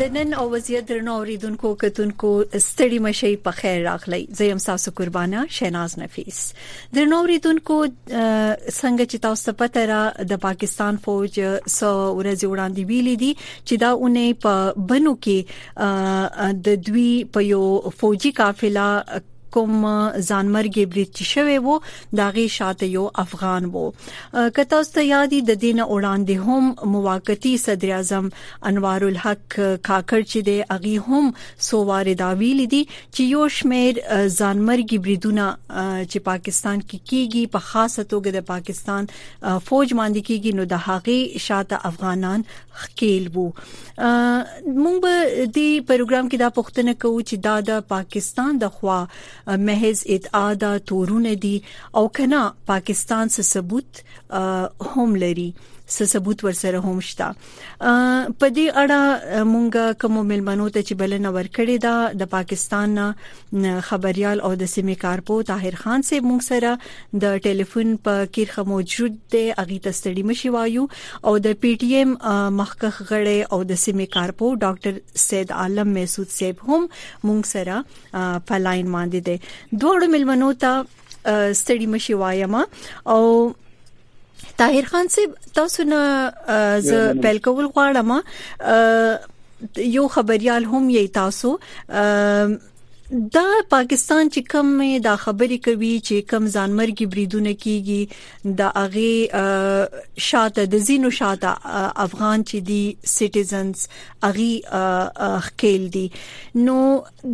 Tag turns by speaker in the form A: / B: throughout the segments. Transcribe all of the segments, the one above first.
A: د نن او وضعیت درنو اوریدونکو کتونکو ستړي مشي په خیر راغلی زه يم تاسو قربانه شیناز نفیس درنو اوریدونکو څنګه چې تاسو ته پته را د پاکستان فوج سو ورځ وړاندې ویلي دي چې دا اونې په بنو کې د دوی په یو فوجي قافله کوم ځانمرګي برید چې شوی وو دا غي شاته یو افغان وو که تاسو ته یادی د دینه وړاندې هم موقتی صدر اعظم انوار الحق کاکړ چې د اغي هم سووار دا ویل دي چې یو شمیر ځانمرګي بریدونه چې پاکستان کې کی کیږي په خاصه توګه د پاکستان فوج باندې کیږي نو د هغه شاته افغانان ښکیل وو موږ به د پروګرام کې دا پوښتنه کوو چې دا د پاکستان د خوا محض ادعا ده تورونه دي او کنا پاکستان څه ثبوت هم لري څه ثبوت ورسره هم شته په دې اړه مونږه کوم ملمنو ته چې بلنه ورکړې ده د پاکستان خبريال او د سیمې کارپو طاهر خان سه مونږ سره د ټلیفون په کیرخه موجود دی اغي تستړي مشي وایو او د پی ټی ایم مخکخ غړې او د سیمې کارپو ډاکټر سید عالم محسود صاحب هم مونږ سره په لاين باندې دی دوه ملمنو ته ستړي مشي وایم او طاهر خان صاحب تاسو نه زه پیل کول غواړم یو خبريال هم یی تاسو د پاکستان چې کم دا خبرې کوي چې کم ځانمرګي بریدونه کیږي د اغه شاته د زینو شاته افغان چې دي سټیزنز اغي خکیل دي نو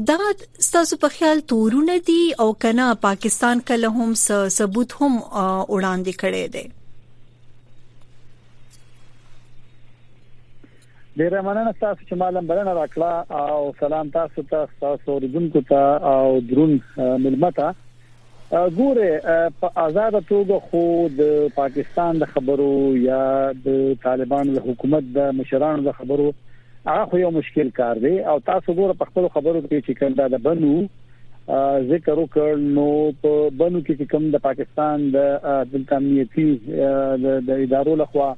A: دا ستاسو په خیال تورونه دي او کنه پاکستان کله هم ثبوت هم وړاندې کړي دي
B: ډیر مننه تاسو چې مالم بلنه راکړه او سلام تاسو ته تاسو اوریدونکو ته او درون ملمتا ګوره په آزاد توګه خو د پاکستان د خبرو یا د طالبانو د حکومت د مشرانو د خبرو هغه خو یو مشکل کار دی او تاسو ګوره په خپل خبرو کې چې کوم دا د بنو ذکر وکړ نو په بنو کې کوم د پاکستان د دلته امنیتي د ادارو لخوا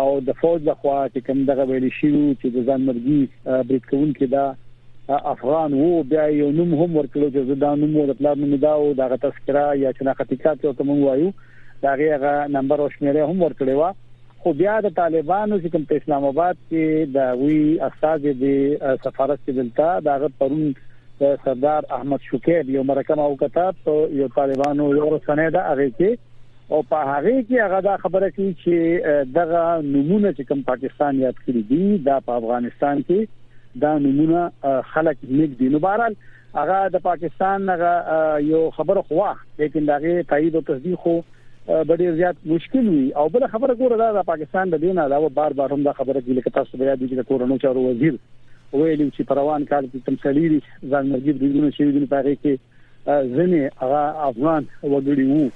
B: او د فوج لخوا چې کوم دغه ویل شي چې د ځانمرګي برید کوونکي دا افغان وو بیا یو نوم هم ورکړو چې دا نوم د پلار نوم دا او دغه تذکرہ یا شناختی کارت او تمون وایو دا غیغه نمبر او شمیره هم ورکړی و خو بیا د طالبانو چې کوم په اسلام آباد کې د وی استاد دی سفارت کې دلته دغه پرون سردار احمد شکیب یو مرکه ما وکړه په یو طالبانو یو رسنۍ دا هغه کې او په هغه کې هغه دا خبره کوي چې دغه نمونه چې کوم پاکستان یاد کړی دی دا په افغانستان کې دا نمونه خلک نګدي نو بهرال هغه د پاکستان هغه یو خبره خوا لیکن دا غي تایید او تصدیق خو ډېر زیات مشکل وي او بل خبره ګوره دا د پاکستان د دین علاوه بار بار هم دا خبره کوي لکه تاسو بیا د کورونو چارو وزیر ویلي چې پروان کال کې تمثيلي ځان مرګي بریدونه شوي دي په هغه کې ځنې هغه افغان وګړي وو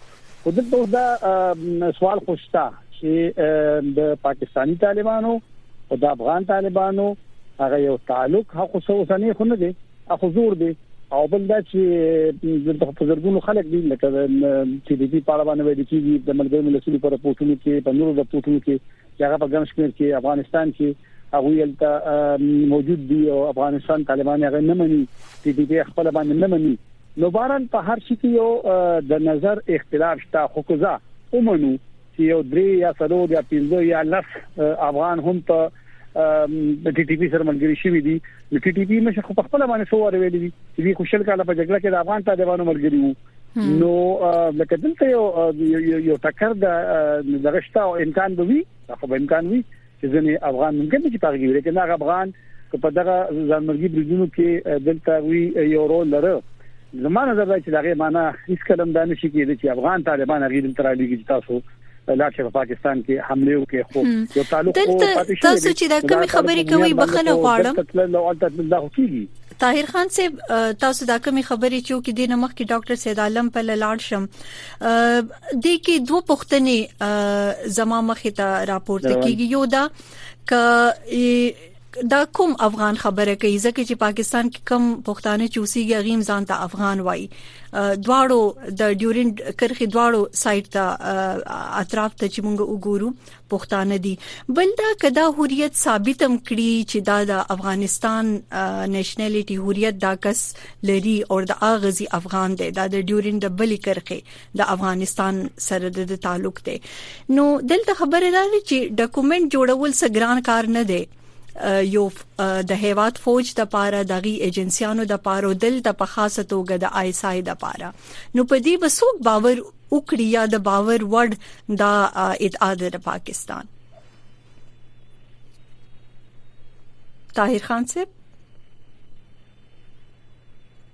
B: خو دلته اوس دا سوال خوشتا چې د پاکستانی طالبانو او د افغان طالبانو هغه یو تعلق حق سو سنې خو نه دی اخو زور دی او بل دا چې د تخفزرګونو خلک دي لکه چې د دې په اړه باندې ویل کېږي د ملګرو ملتونو پر راپورټونو کې په نورو راپورټونو کې چې هغه په ګڼ شمېر کې افغانستان کې هغه یلته موجود دی او افغانستان طالبان هغه نه مني چې دې په خپل باندې نه مني نو باران په هر شي کې یو د نظر اختلاف شته خو که زه ومنو چې یو درې یا څلور یا پنځه یا لس افغان هم په د ټي ټي پی سره ملګری شوی دی د ټي ټي پی مشه خو په خپل باندې سو ور ویلي دي چې خوشل کاله په جګړه کې د افغان طالبانو ملګری وو نو لکه دلته یو یو ټکر د دغشت او امکان به وي خو به امکان وي چې ځنې افغان ممکن چې پاګې وي لیکن هغه افغان که په دغه ځانمرګي بریدونو کې دلته وی یو رول لره زما نظر دا چې دغه معنی هیڅ کلم دا نشي کېدی چې افغان طالبان غیر دلته را لګي تاسو لاړ شي په پاکستان کې حمله وکړي خو یو تعلق
A: تاسو چې دا کوم خبرې کوي بخنه غواړم طاهر خان صاحب تاسو دا کوم خبرې چې کې دینه مخ کې ډاکټر سید عالم په لاړ شم دې کې دوه پښتنې زما مخې ته راپورته کیږي یو دا ک دا کوم افغان خبره کوي ځکه چې پاکستان کې کم پښتانه چوسيږي غیم ځان ته افغان وای دواړو د ډیورند کرخي دواړو سایت ته اطراف ته چې مونږ وګورو پښتانه دي بل دا کدا حریت ثابتم کړي چې دا د افغانستان نېشنلټي حریت دا کس لري او د اغزي افغان دی دا د ډیورند بلې کرخي د افغانستان سره د تعلق دی نو دلته خبره ده چې ډاکومېنټ جوړول څه ګران کار نه دی یو د هیواد فوج د پاره د غي ایجنسیانو د پاره دل د په خاصه توګه د آی اس آی د پاره نو په دې بسوک باور وکړي یا د باور وړ د ادعا د پاکستان طاهر خان صاحب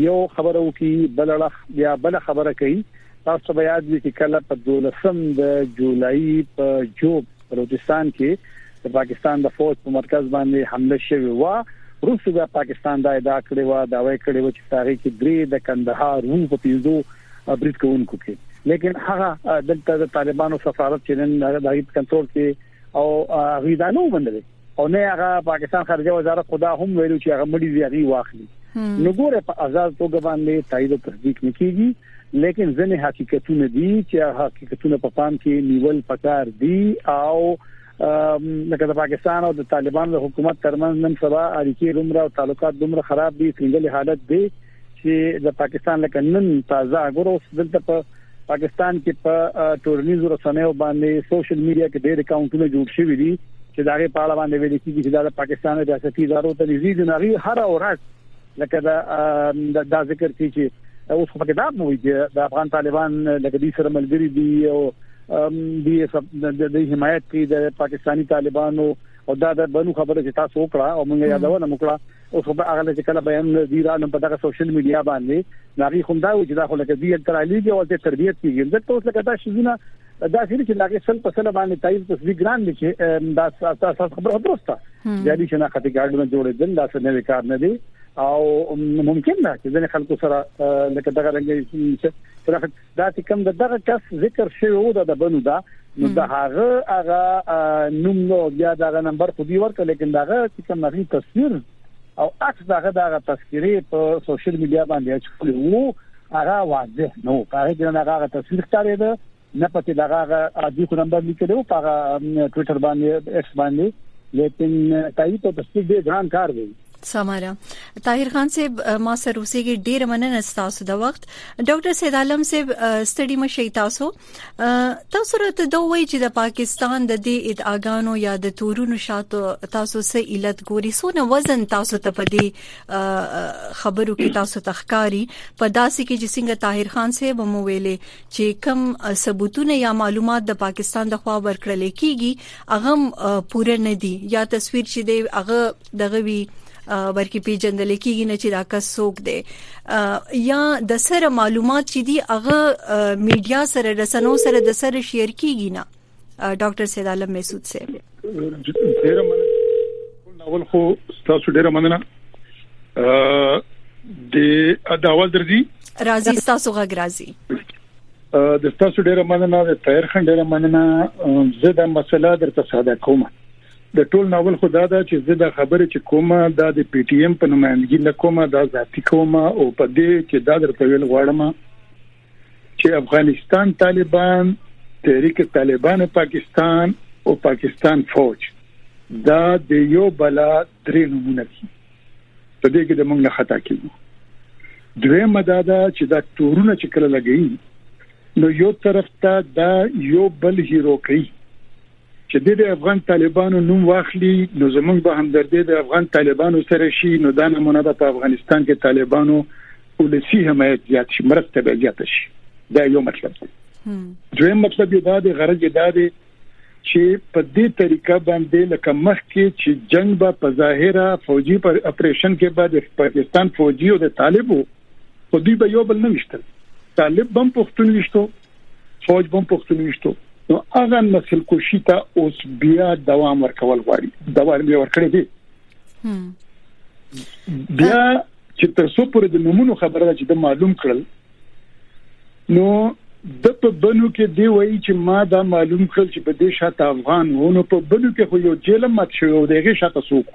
B: یو خبره وکړي بل اړخ بیا بل خبره کوي تاسو ته یاد وي چې کله په 12 د جولای په جوب بلوچستان کې د پاکستان د فوج په مرکز باندې حمله شوې و روسو بیا پاکستان دا ادعا کړې و دا وایي کړې و چې تاریخ کې درې د کندهار وو په پیندو برید کوونکو کې لیکن هغه دلته د طالبانو سفارت چې نن د کنټرول کې او غیدانو باندې او نه هغه پاکستان خارجه وزارت خدا هم ویلو چې هغه مړي زیغي واخلي نو ګوره په آزاد توګه باندې تایید او تصدیق نکېږي لیکن ځنې حقیقتونه دي چې حقیقتونه په پام کې نیول پکار دي او لکه د پاکستان او د طالبانو د حکومت ترمنځ نن سبا اړیکې رومره او تعلقات دومره خراب دي څنګه حالت دی چې د پاکستان لکه نن تازه غورو دلته په پاکستان کې په ټولنیزو رسنیو باندې سوشل میډیا کې ډېر اکاونټونه جوړ شوي دي چې دا غي په اړه باندې ویل کیږي چې د پاکستان د سیاسي ادارو ته نږدې دي نغي هر ورځ لکه دا دا ذکر کوي چې اوس په کې دا موي چې د افغان طالبان لکه دې سره ملګری دي او دې د حمایت کوي د پاکستانی طالبانو او دا د بنو خبره چې تاسو وکړه او موږ یادونه وکړه اوس خو به هغه لږ کله به هم دی را نن په دغه سوشل میډیا باندې ناغي خو دا و چې دا خو لکه دی تر علیږي او ته تربیت کیږي ځکه اوس لکه دا شونه دا سړي چې ناغي سل په سل باندې تایید تصدیق ګران دي چې دا اساس خبره درسته جالي شناخت ګارډونه جوړېدل دا څه نوې کار نه دی او ممکن ده چې ځینې خلکو سره لکه دغه رنګ چې دا چې کوم دغه کس ذکر شوی و د بنو دا نو د هغه هغه نوم نو بیا دغه نمبر خو دی ورکړ لیکن دغه چې کوم هغه تصویر او عکس دغه دغه تذکری په سوشل میډیا باندې چول وو هغه واضح نو هغه جن هغه تصویر ښکارې ده نه پته دغه عادي خو نمبر لیکلو په ټوئیټر باندې ایکس باندې لیکن تایید او تصدیق ډیر ځان کار دی
A: سماره طاهر خان صاحب ما سره اوسېږي ډیر مننه تاسو د وخت ډاکټر سید عالم صاحب ستړي مشي تاسو تاسو راته دا وایي چې د پاکستان د دې ادعاګانو یا د تورونو شاتو تاسو سه علت ګوري سونه وزن تاسو ته پدې خبرو کې تاسو تخکاری په داسې کې چې څنګه طاهر خان صاحب مو ویلې چې کم ثبوتونه یا معلومات د پاکستان د خوا ورکړل کیږي هغه پوره نه دی یا تصویر چې دی هغه دغه وی ورکی پیجندل کیږي نه چې دا کس څوک دی یا د سره معلومات چې دی هغه میډیا سره رسنو سره د سره شیر کیږي نه ډاکټر سید عالم محسود سه
C: ډیره مننه اول خو تاسو ډیره مننه د اول درځي
A: راځي تاسو غږ راځي
C: د تاسو ډیره مننه د تیر خان ډیره مننه زه دا مسله درته ساده کوم د ټول ناول خدا دا چې زه دا خبره چې کومه دا د پی ټی ایم په نمائندګي نه کومه دا ذاتی کومه او په دې چې دا درته ویل غواړم چې افغانستان طالبان تحریک طالبان پاکستان او پاکستان فوج دا د یو بلاد درې نمونه دي په دې کې د موږ نه خطا کیږو دویمه دا ده چې دا تورونه چې کله لګي نو یو طرف ته دا یو بل هیرو کوي چې د افغان طالبانو نوم واخلي نو زمونږ به همدردي د افغان طالبانو سره شي نو دا نمونه ده په افغانستان کې طالبانو ولسی حمایت زیات شي مرسته به زیات شي دا یو مطلب دی دویم مطلب دا دی غرض دا دی چې په دې طریقه باندې لکه مخکې چې جنگ به په ظاهره فوجي پر اپریشن کې به د پاکستان فوجي او د طالبو په دې به یو بل نه وشتل طالب بم پښتون وشتو فوج بم پښتون وشتو نو هغه نسل کوشي ته اوس بیا دوام ورکول غواړي دوام یې ورکړي دي بیا چې تر څو پر د نمونه خبره چې د معلوم کړل نو د په بنو کې دی وایي چې ما دا معلوم کړل چې په دې شاته افغان وو نو په بنو کې خو یو جیل مات شوی و دغه شاته سوق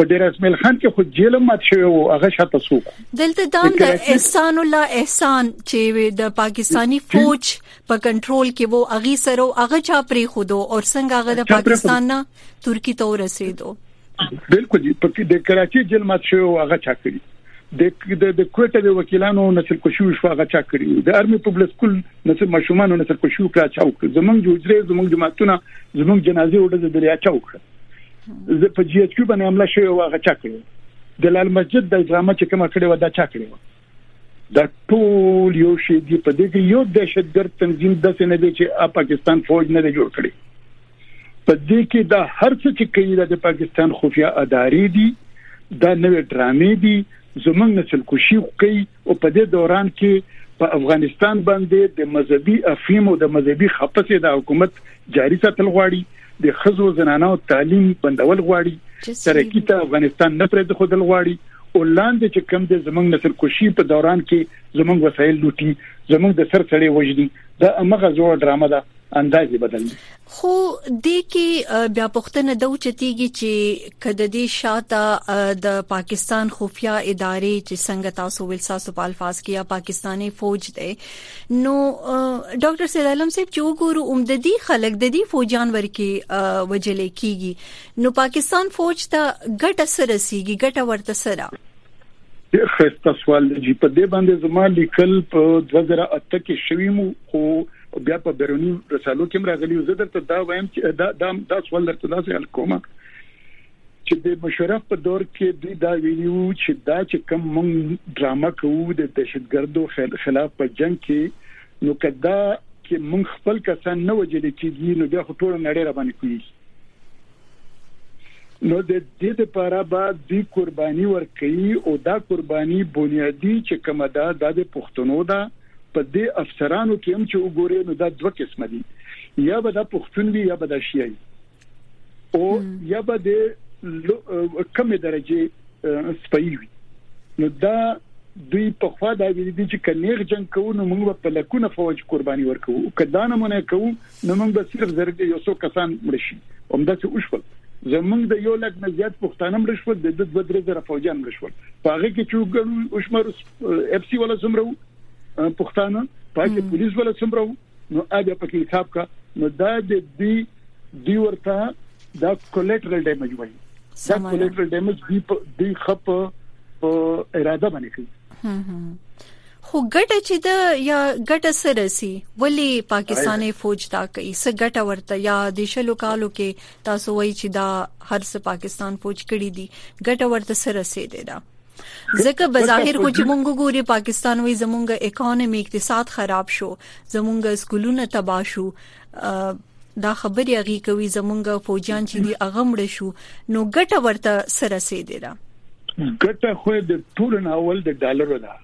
C: په ډیر اسمل خان کې خو جیل مات شوی و هغه شاته سوق
A: دلته دام د احسان الله احسان چې د پاکستانی فوج په کنټرول کې وو اغي سره هغه چا پری خودو او څنګه هغه د پاکستان نه ترکی ته ورسېدو
C: بالکل په د کراچي جیل مات شو هغه چا کړی د د کوټه د وکیلانو نسل کوشو شو هغه چا کړی د ارمي پبلک سکول نسل مشومان نسل کوشو کړه چا وکړ زمونږ جوړجري زمونږ جماعتونه زمونږ جنازي وړه د دریا چا وکړه زه په جی ایچ کیو باندې عمله شوی هغه چا کړی د لال مسجد د ډرامه چې کومه کړې و دا چا کړې و دا ټول یو شی دی په دې کې یو دهشتګرد تنظیم د څه نه دی چې پاکستان فوج نه جوړ کړي په دې کې دا هر څه چې کوي د پاکستان خفیا ادارې دي دا نوې ډرامې دي زمونږ نسل کوشي کوي او په دې دوران کې په افغانستان باندې د مذهبي افیم او د مذهبي خپسې د حکومت جاری ساتل غواړي د خزو زنانو تعلیم بندول غواړي ترکی ته افغانستان نه پرې ځخودل غواړي او لاندې چې کم د زمنګ نسل کوشي په دوران کې زمنګ وسایل لوټي زمنګ د سر سړې وجدي دا امغه جوړ ډرامه ده اندازې بدل دي
A: خو د کې بیا پښتنه د اوچتيږي چې کده دې شاته د پاکستان خفیا ادارې چې څنګه تاسو ول ساسو په الفاظ کې یا پاکستاني فوج دی نو ډاکټر سید عالم صاحب چې وګورو اومددي خلک د دې فوجان ورکی وجل کیږي نو پاکستان فوج ته ګټه سره سیږي ګټه ورته سره ډیر
C: خسته سوال دی په دې باندې زما لیکل په 2008 کې شوی مو خو بیا په بیرونی رسالو کې راغلی زه درته دا وایم چې دا دا سوال درته دا سوال کوم چې د مشرف په دور کې دوی دا ویلي وو چې دا چې کوم مونږ ډرامه کوو د دهشتګردو خلاف په جنګ کې نو کدا کې مونږ خپل کسان نه وجل کیږي نو بیا خو ټول نړۍ را باندې کوي نو د دې لپاره به د قرباني ورکړي او دا قرباني بنیادی چې کومه ده د پښتنو ده په دې افسرانو کې هم چې وګورئ نو دا دوه قسم دي یا به د پښتون وي یا به د شیعي او یا به د کمې درجه سپي وي نو دا دوی په خوا دا ویل دي چې کنيغ جنگ کوو نو موږ په لکونه فوج قرباني ورکو کدا نه مونږ کوو نو موږ به صرف زرګ یو څو کسان مړ شي هم دا څه وشول زمونږ د یو لک نه زیات پښتانه مړ شول د دوه درې زره فوجان مړ شول په هغه کې چې ګڼو اوشمار اف سي ولا سمرو پښتانه پاکه پولیس ولا سمرو نو اجه په کې حساب کا نو دا د دی دی ورته دا کولیټرل ډیمیج وایي دا کولیټرل ډیمیج دی په دی خپ په اراده باندې کوي
A: خو ګټه چې د یا ګټه سره سي ولی پاکستاني فوج دا کوي څه ګټه ورته یا د شلو کالو کې تاسو وایي چې دا هر څه پاکستان فوج کړی دي ګټه ورته سره سي دی دا ځکه بظاهر خو چې مونږ ګوري پاکستان وي زمونږ اکانومي اقتصاد خراب شو زمونږ سکولونه تباہ شو دا خبري اغي کوي زمونږ فوجان چې دی اغمړ شو نو ګټه ورته سره سي دی دا
C: ګټه خو د ټول نه اول د ډالرو ده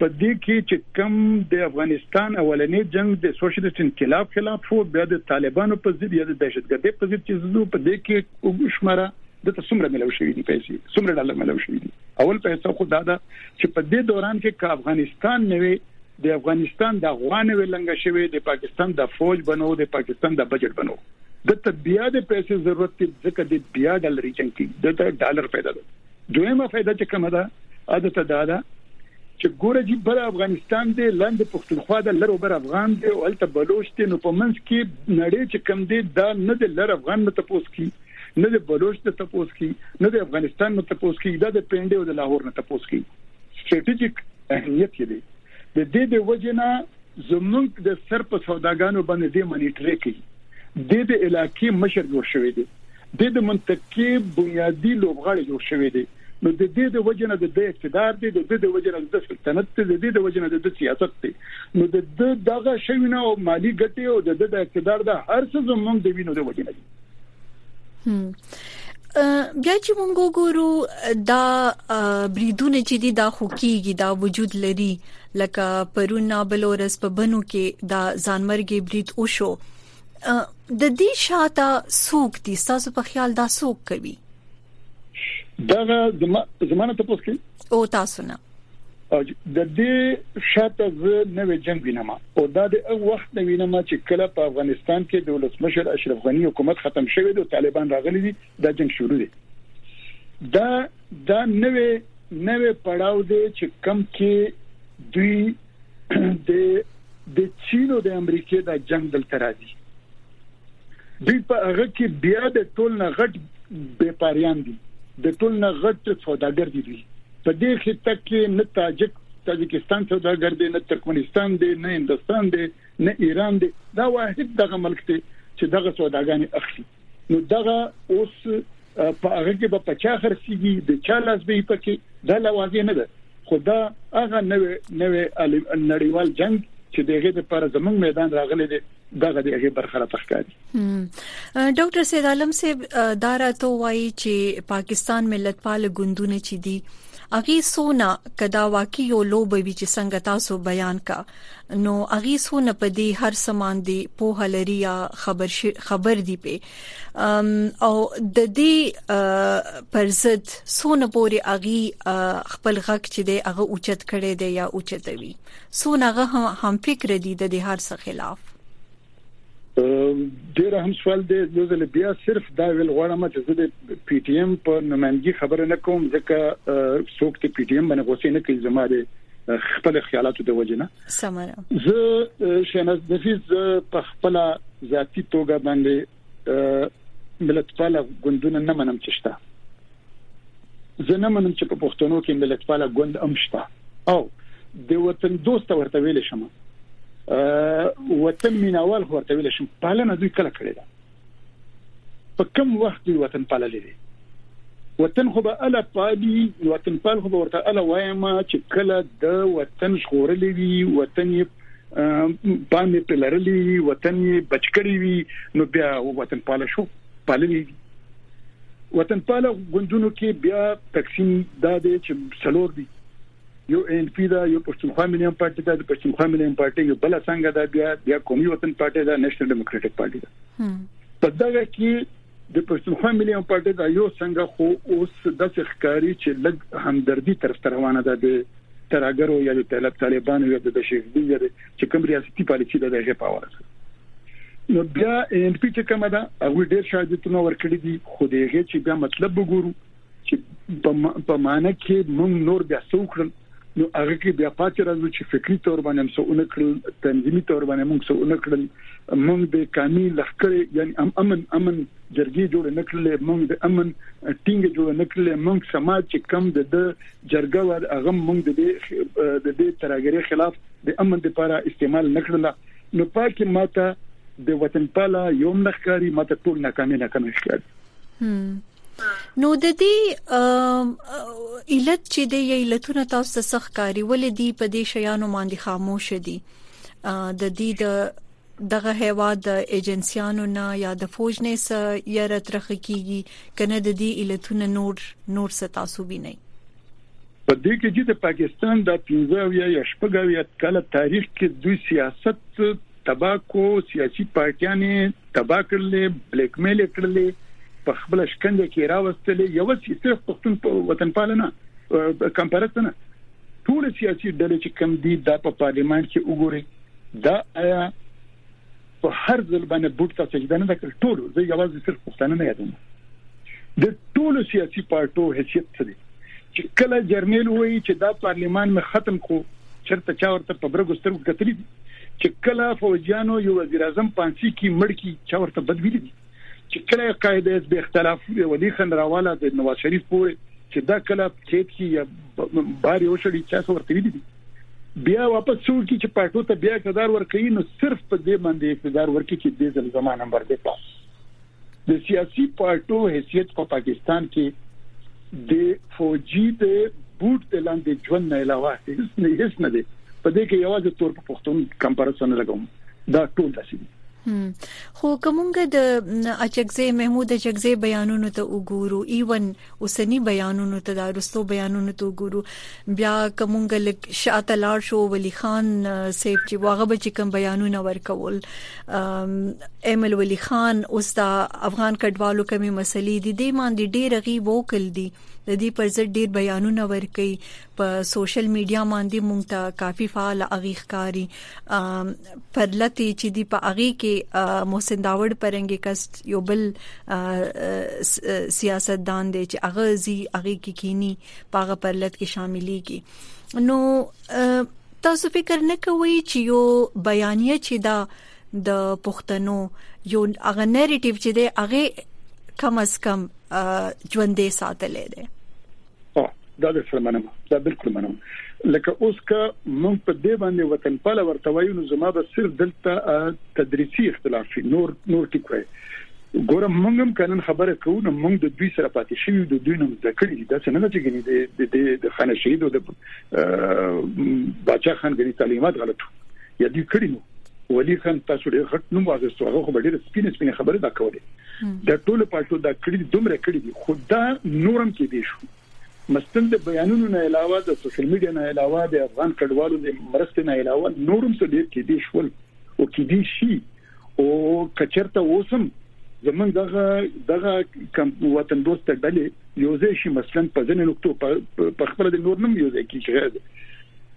C: په دې کې چې کم د افغانستان اولنې جنگ د سوشلیست انقلاب خلاف وو بیا د طالبانو په ضد یا د دهشتګردۍ په ضد چې زو په دې کې وګښمره د څومره ملو شوې دي پیسې څومره ډالر ملو شوې دي اول پیسې خو دا ده چې په دې دوران کې کا افغانستان نه وي د افغانستان د افغان ویلنګ شوی د پاکستان د فوج بنو د پاکستان د بجټ بنو د ته بیا د پیسې ضرورت دی ځکه د بیا ډالر جنگ کی د ته ډالر پیدا ده دویمه فائدہ چې کومه ده اده ته دا ده چې ګوره چې بل افغانستان دی لاندې پښتونخوا د لر او بر افغان دی او الته بلوچ دی نو په منځ کې نړۍ چې کم دی دا نه د لر افغان نه تاسو کی نه د بلوچ نه تپوس کی نه د افغانستان نه تپوس کی دا د پینډې او د لاهور نه تپوس کی سټریټیجیک اهمیت یې دی د دې د وجنه زمونږ د سر په سوداګانو باندې د مانیټری کوي د دې علاقې مشر جوړ شوی دی د دې منطقي بنیادی لوبغاړي جوړ شوی دی نو د دې د وجنه د دې اقتدار دی د دې د وجنه د سلطنت دی د دې د وجنه د سیاست دی نو د دغه شوینه او مالی ګټي او د دې د اقتدار د هر څه زمونږ د وینو د وجنه دی
A: بیا چې مونږ وګورو دا بریدونه چې دي دا خو کیږي دا وجود لري لکه پرون نابل اورس په بنو کې دا ځانمرګي برید وشو د دې شاته سوق دي تاسو په خیال دا سوق کوي
C: دا زمانه تاسو کې
A: او تاسو نه
C: د دې شاته زه نوې جنگ وینم او دا د هغه وخت نه وینم چې کله په افغانستان کې د ولسمشر اشرف غنی حکومت ختم شوی دی او طالبان راغلي دي دا جنگ شروع دی دا دا نوې نوې پړاو دی چې کم کې دوی د د چین او د امریکې د جنگ دلته راځي دوی په هغه کې بیا د ټول نه غټ بیپاریان دي د ټول نه غټ سوداګر دي دوی په دې خطه کې نه تاجک تاجکستان سوداګر دي نه ترکمنستان دي نه هندستان دي نه ایران دي دا واحد دغه ملک دی چې دغه سوداګانې اخلي نو دغه اوس په هغه کې به پچا خرسيږي د چا لاس به پکې دا لا واضح نه ده خو دا هغه نوې نوې نړیوال جنگ چې دغه د پر زمنګ میدان راغلي دي دغه دغه برخه تخکاري
A: ډاکټر سید عالم صاحب دا راته وایي چې پاکستان ملت پال ګوندونه چې دي اغي سونا کدا واقعي یو لوب وی چې څنګه تاسو بیان کا نو اغي سو نه پدی هر سمان دی په لري یا خبر شي خبر دی په او د دې پرزد سونه پوري اغي خپل غک چې دی هغه اوچت کړي دی یا اوچتوي سونه هغه هم فکر دی د هر څه خلاف
C: ډیر هم سوال دی یو ځل بیا صرف دا ویل غواړم چې زه د پی ټی ایم په نمائندګي خبره نه کوم ځکه څوک ته پی ټی ایم باندې غوسه نه کوي زما د خپل خیالاتو د وجنه
A: سمره
C: زه شناز نفیس په خپل ذاتی توګه باندې ملتپاله ګوندونه نه منم چې شته زه نه منم چې په پښتنو کې ملتپاله ګوند هم شته او د وطن دوست ورته ویل شم وطن مینوال ورته ویل شم پالنه دوی کله کړې ده په کم وخت دوی وطن پاللې دي وطن خو به الا پالي وطن پال خو به ورته الا وایم چې کله د وطن ژغورلې وي وطن یې باندې په لرلي وطن یې بچکړی وي نو بیا وطن پاله شو پاللی وطن پاله غوندونو کې بیا تقسیم دا دی چې څلور دي یو ان پی دا یو پښتونخوا ملي پارټي دا د پښتونخوا ملي پارټي یو بل څنګه دا بیا بیا قومي وطن پارټي دا نېشنل ډیموکراټک پارټي دا په دغه کې د پښتونخوا ملي یو پارټي دا یو څنګه خو اوس د څه ښکاری چې لګ همدردي طرف ته روانه ده د ترهګرو یا د طالب طالبانو یا د بشیردي یا چې کوم ریاستي پالیسي ده د هغه په اړه نو بیا ان پی چې کومه ده هغه ډیر شاهدتونه ورکړي دي خو دغه چې بیا مطلب وګورو چې په معنی کې موږ نور بیا څه وکړل نو هغه کې بیا پاتې راځو چې فکری تور باندې هم څه ونکړل تنظیمي تور باندې موږ څه ونکړل موږ د کامي لخر یعنی ام امن امن جرګې جوړ نکړلې موږ د امن ټینګ جوړ نکړلې موږ سماج چې کم د جرګه ور هغه موږ د د دې ترګری خلاف د امن لپاره استعمال نکړله نو پاکه ماته د وطن پالا یو مخکاری ماته ټول ناکامي ناکامي ښکاري
A: نو د دې علت چې د علتونه تاسو ته سخت کاری ول دي په دې شیانو باندې خاموش دي د دې د دغه هوا د ایجنسیانو نه یا د فوج نه سره یا رترخ کیږي کنه د دې علتونه نور نور ستاسو ویني
C: په دې کې چې د پاکستان د 15 یا شپږ یا کله تاریخ کې دوی سیاست تباه کو سیاسي پارټیانې تباه کړلې بلیک میل کړلې په خپل شکنجه کې راوستلې یو چې صرف پښتون په وطن پالنه کم پرستنه ټول سیاسي ډلې چې کم دي د په پارلیمان کې وګوري دا آیا په هر ځل باندې بوت ته سجده نه کړ ټول زه یوازې صرف پښتانه نه یادوم د ټول سیاسي پارټو حیثیت څه دی چې کله جرنیل وایي چې دا پارلیمان مې ختم کو چرته چا ورته په برګو سترګو کتلی دي چې کله فوجیانو یو وزیر اعظم پانسی کی مړ کی چا ورته بد ویلي چې کله قاعده حزب اختلاف ولی خن راواله د نواز شریف پورې چې دا کله چیت کی یا بار یو شړی چا ورته ویلي دي بیا واپس شو کی چې پټو ته بیا اقتدار ورکړي نو صرف په دې باندې اقتدار ورکړي چې د زمانه نمبر دی پاس د سیاسي پارټو حیثیت په پاکستان کې د فوجي د بوټ د لاندې ژوند نه علاوه هیڅ نه هیڅ نه دی په دې کې یوازې تور په پښتون کمپارسن لګوم دا ټول داسې دي
A: خو کومګه د اچکزې محمود اچکزې بیانونو ته وګورو ایون اوسني بیانونو ته دا رستو بیانونو ته ګورو بیا کومګه لک شاته لاړ شو ولی خان سیب چې واغه به چې کوم بیانونه ورکول ایمل ولی خان اوس دا افغان کډوالو کمی مسلې دي د مان دي ډیر غي وکل دي د دې پر ضد ډیر بیانونه ورکي په سوشل میډیا باندې مونږ ته کافي فعال اغي ښکاری پرلته چې دی په اغي کې محسن داوړ پرنګي کس یو بل سیاستدان دی چې اغه زی اغي کې کینی پاغه پرلت کې شاملې کی نو تاسو فکر نه کوئ چې یو بیانیه چې دا د پښتنو یو اغه نریټیو چې دی اغه کم از کم ژوندې ساتلې ده
C: دا درسره منم دا بالکل منم لکه اوس که مونږ په دې باندې وطن پاله ورته وایو نو زما به صرف دلته تدریسي اختلاف نور نور ټیک وای ګورم مونږ هم کنن خبره کوو نو مونږ د دوی سره پاتې شي د دوی نوم ذکر دي دا څنګه چې غني د د خان شهید او د بچا خان غني تعلیمات غلطو یا دوی کړی نو ولی خان تاسو ډیر غټ نوم واغستو هغه خو ډیر سپینې سپینې خبرې دا کولې د ټولو پاتو دا کړي دومره کړي دي خو دا نورم کې دي شو مستن د بیانونو نه علاوه د سوشل میډیا نه علاوه د افغان کډوالو د مرستې نه علاوه نورم څه ډیر کې دي شول او کې دي شي او کچرته اوسم زمون دغه دغه کم وطن دوست ډلې یو ځای شي مثلا په ځینې نقطو په خپل د نور نوم یو ځای کې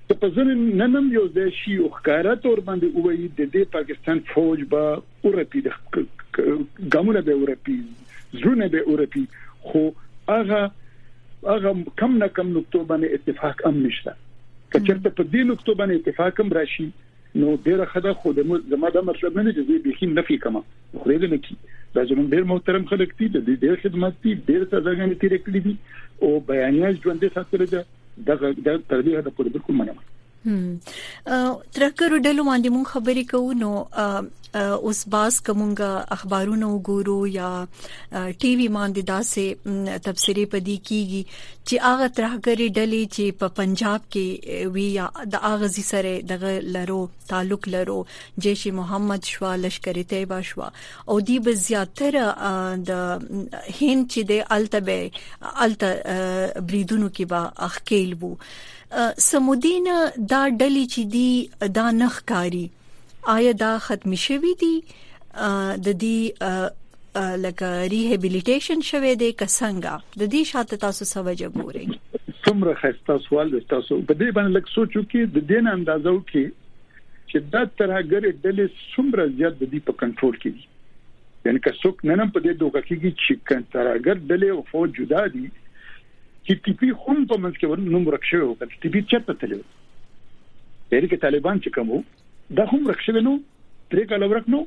C: که په زر نن هم یو ځای شي او ښکاره تور باندې وایي د دې پاکستان فوج به اورپی د ګامونه به اورپی زړونه به اورپی خو هغه هغه کم نه کم نقطو باندې اتفاق هم نشته کچرته په دې نقطو باندې اتفاق هم راشي نو ډیره خده خو د زما د مطلب نه دی چې بخیم نفي کما خو دې نه کی دا زموږ ډیر محترم خلک دي د ډیر خدمت دي ډیر سازګان تیر کړی دي او بیانیه ژوند ساتل دي دغه د تربیه د پر بالکل منم
A: ترکر ډلو باندې مون خبرې کوو نو اوس باز کومګه اخبارونه وګورو یا ټي وي باندې داسې تبصرې پدې کیږي چې هغه ترهګری ډلې چې په پنجاب کې وی یا د اغزي سره دغه لرو تعلق لرو جیش محمد شوا لشکري طیبه شوا او دی به زیاتره د هند چې د الته به الته بریدونو کې به اخکیل وو سمودین دا ډلې چې دی دا نخکاری آیا دا ختم شوی دی د دې لکه ریهابیلیټیشن شوه د کسنګا د دې شاته تاسو سوجه ګوري
C: څومره خسته سوال تاسو په دې باندې لکه سوچو کې د دین اندازو کې چې دا ترهګرې ډلې څومره زیات د دې په کنټرول کې دي یعنی که څوک نن په دې دوکه کېږي چې کنتراګر ډلې او فوج جدا دي چې ټيپي هم په منځ کې ورنوم رکشه وکړ ټيپي چته تلو یعنی کې طالبان چې کومو دا هم رکشه نو درې کاله ورک نو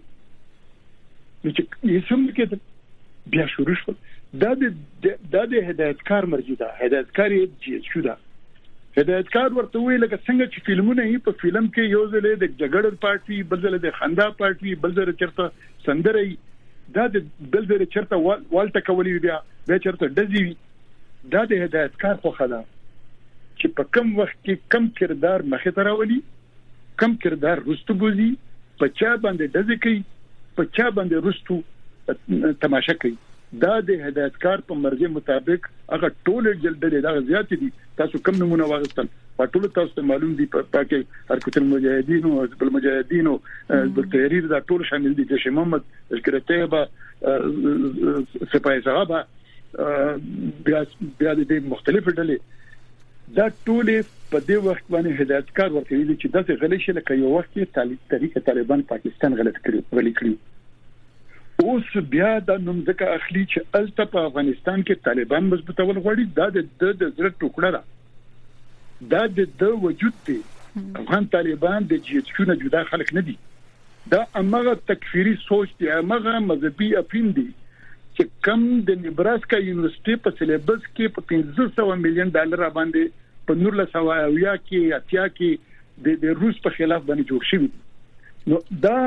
C: چې یې سم کې بیا شروع شو دا د د هدایتکار مرجی دا هدایتکار یې جی شو دا هدایتکار ورته وویل، لکه څنګه چې فلمونه وي، په فلم کې یو ځل یې د جګړې پارټ وي، بل ځل یې د خندا پارټ وي، بل ځل چېرته سندره وي، دا د بل ځل یې چېرته وال ټکول وي، بیا بیا چېرته ډزې وي. دا د هدایتکار خوښه ده چې په کوم وخت کې کوم کردار مخې ته راولي، کوم کردار وروسته بوځي، په چا باندې ډزې کوي، په چا باندې وروسته تماشه کوي. دا د هدایتکار په مرضې مطابق هغه ټول اډجل ډلې دا زیات دي تاسو کوم نمونه واغستل په ټول تاسو ته معلوم دي په پاکه حرکت المجاهدین او حزب المجاهدین او حزب التحریر دا ټول شامل دي چې محمد تذکرہ طیبه سپای صحابه بیا بیا د مختلف ډلې دا ټول په دې وخت باندې هدایتکار ورته ویلي چې دغه غلې شي لکه یو وخت کې طالب طریقه طالبان پاکستان غلط کړی غلې کړی اوس بیا دا نوم ځکه اخلي چې الته په افغانستان کې طالبان مضبوطول غواړي دا د د د زړه ټوکړه ده دا د د وجود دی افغان طالبان د جی ایچ کیو نه جدا خلک نه دي دا امغه تکفیری سوچ دی امغه مذهبي افین دی چې کم د نیبراسکا یونیورسيټي په سلیبس کې په 1500 میلیون ډالر باندې په 1900 او یا کې اتیا کې د د روس په خلاف باندې جوړ شوی دی نو دا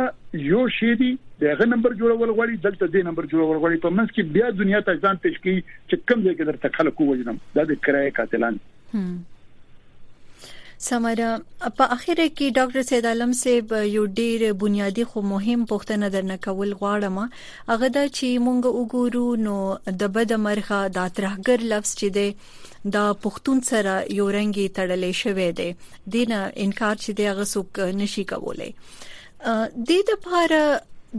C: یو شی دی دغه نمبر جوړول غواړي دلته د نمبر جوړول غواړي په منځ کې بیا دنیا ته ځان پیش کی چې کم ځای کې درته خلکو وژنم دا د کرای قاتلان
A: سمره په اخر کې ډاکټر سید عالم صاحب یو ډیر بنیادی خو مهم پوښتنه درنه کول غواړم هغه دا چې مونږ وګورو نو د بد مرغه د ترهګر لفظ چې دی دا پښتون سره یو رنګي تړلې شوې ده دینه انکار چې دی هغه څوک نشي کولای د دې لپاره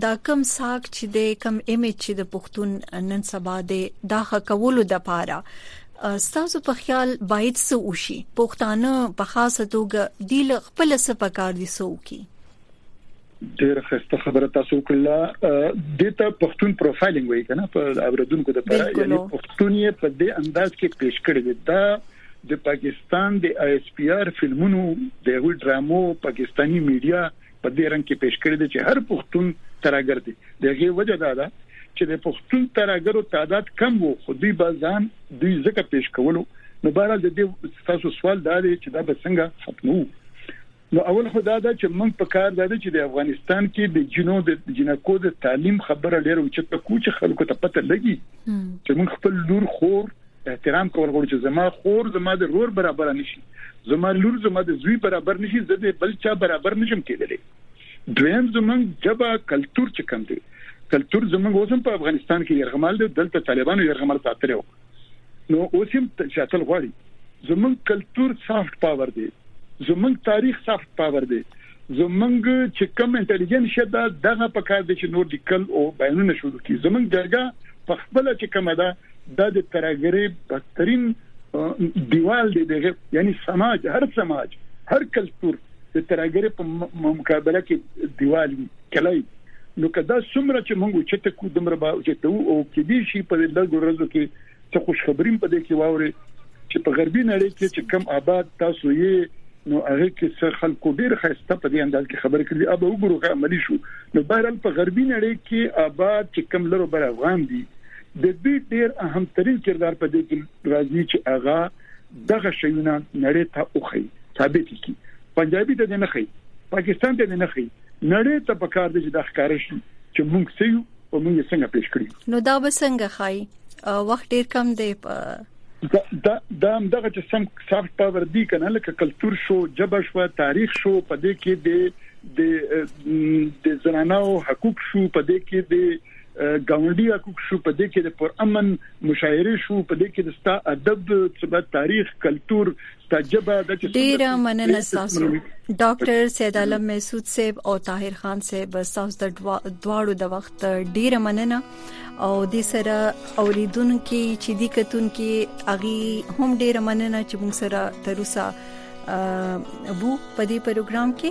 A: دا کم ساک چې د کم امیج چې د پښتون نن سبا د دا حقولو د لپاره ستاسو په خیال باید څه وشي پښتانه په خاصه توګه د خپل څه په کار دي سو کی
C: ډیره خسته خبره تاسو وکړه د ته پښتون پروفایلینګ وایي کنه په اوردونکو د پر یعنی پښتون یې په دې انداز کې پیش کړی دی دا د پاکستان د آی اس پی آر فلمونو د هغوی ډرامو پاکستانی میډیا په دې رنګ کې پیش کړی دی چې هر پښتون ترګر دی دغه وجه دا ده چې د پښتون ترګرو تعداد کم وو خو دوی بازان دوی ځکه پیش کولو نو بهرحال د دې تاسو سوال دا دی چې دا به څنګه ختمو نو اول خو دا ده چې موږ په کار ده چې د افغانستان کې د جنو د جنکو د تعلیم خبره ډېر اوچته کو چې خلکو ته پته لګي چې موږ خپل لور خور احترام کول غواړو چې زما خور زما د رور برابر نشي زما لور زما د زوی برابر نشي زه د بل چا برابر نشم کېدلی دویم زمونږ جبا کلچر چې کم دی کلچر زمونږ اوسم په افغانستان کې يرغمال دی دلته طالبانو يرغمال ساتلو نو اوس هم چاتل غواړي زمونږ کلچر سافټ پاور دی زمونږ تاریخ سافټ پاور دی زمونږ چې کم انټيليجنس ده دغه په کار دي چې نور لیکل او بیانونه شروع کړي زمونږ جرګه په خپل چې کوم ده د ترګری بدترین دیوال دی دغه یعنی سماج هر سماج هر کلچر د ترګری په مقابله کې دیوال وي کلی نو که دا څومره چې موږ اوچته کو دومره به اوچته وو او کې دي شي په دې لږ ورځو کې څه خوشخبریم په دې کې واوري چې په غربي نړۍ کې چې کم آباد تاسو یې نو هغه کې څه خلکو ډیر خسته په دې انداز کې خبرې کړې ابه وګورو که عملی شو نو بهرال په غربي نړۍ کې آباد چې کم لرو بر افغان دي د دې ډیر اهم ترين کردار په دې کې راځي چې هغه دغه شیونه نړۍ ته اوخی ثابت کی پنجابي ته نه خي پاکستان ته نه خي نړۍ ته پکار ده چې دا ښکاره شي چې موږ څه یو او موږ څنګه پیش کړی
A: نو دا به څنګه خای وخت ډیر کم دی په
C: دا دا دغه چې سم سافټ پاور دی کنه لکه کلچر شو جبه شو تاریخ شو په دې کې د د د زنانو حقوق شو په دې کې د ګاونډي حقوق شو په دې کې د پر امن مشاعره شو په دې کې د ستا ادب څخه تاریخ کلچر ستا جبه د چې
A: ډیره مننه تاسو ډاکټر سید عالم محسود صاحب او طاهر خان صاحب تاسو د دواړو د وخت ډیره مننه او د سره اوریدونکو چې د کتونکو اغي هم ډیره مننه چې موږ سره تر اوسه بو په دې پروګرام کې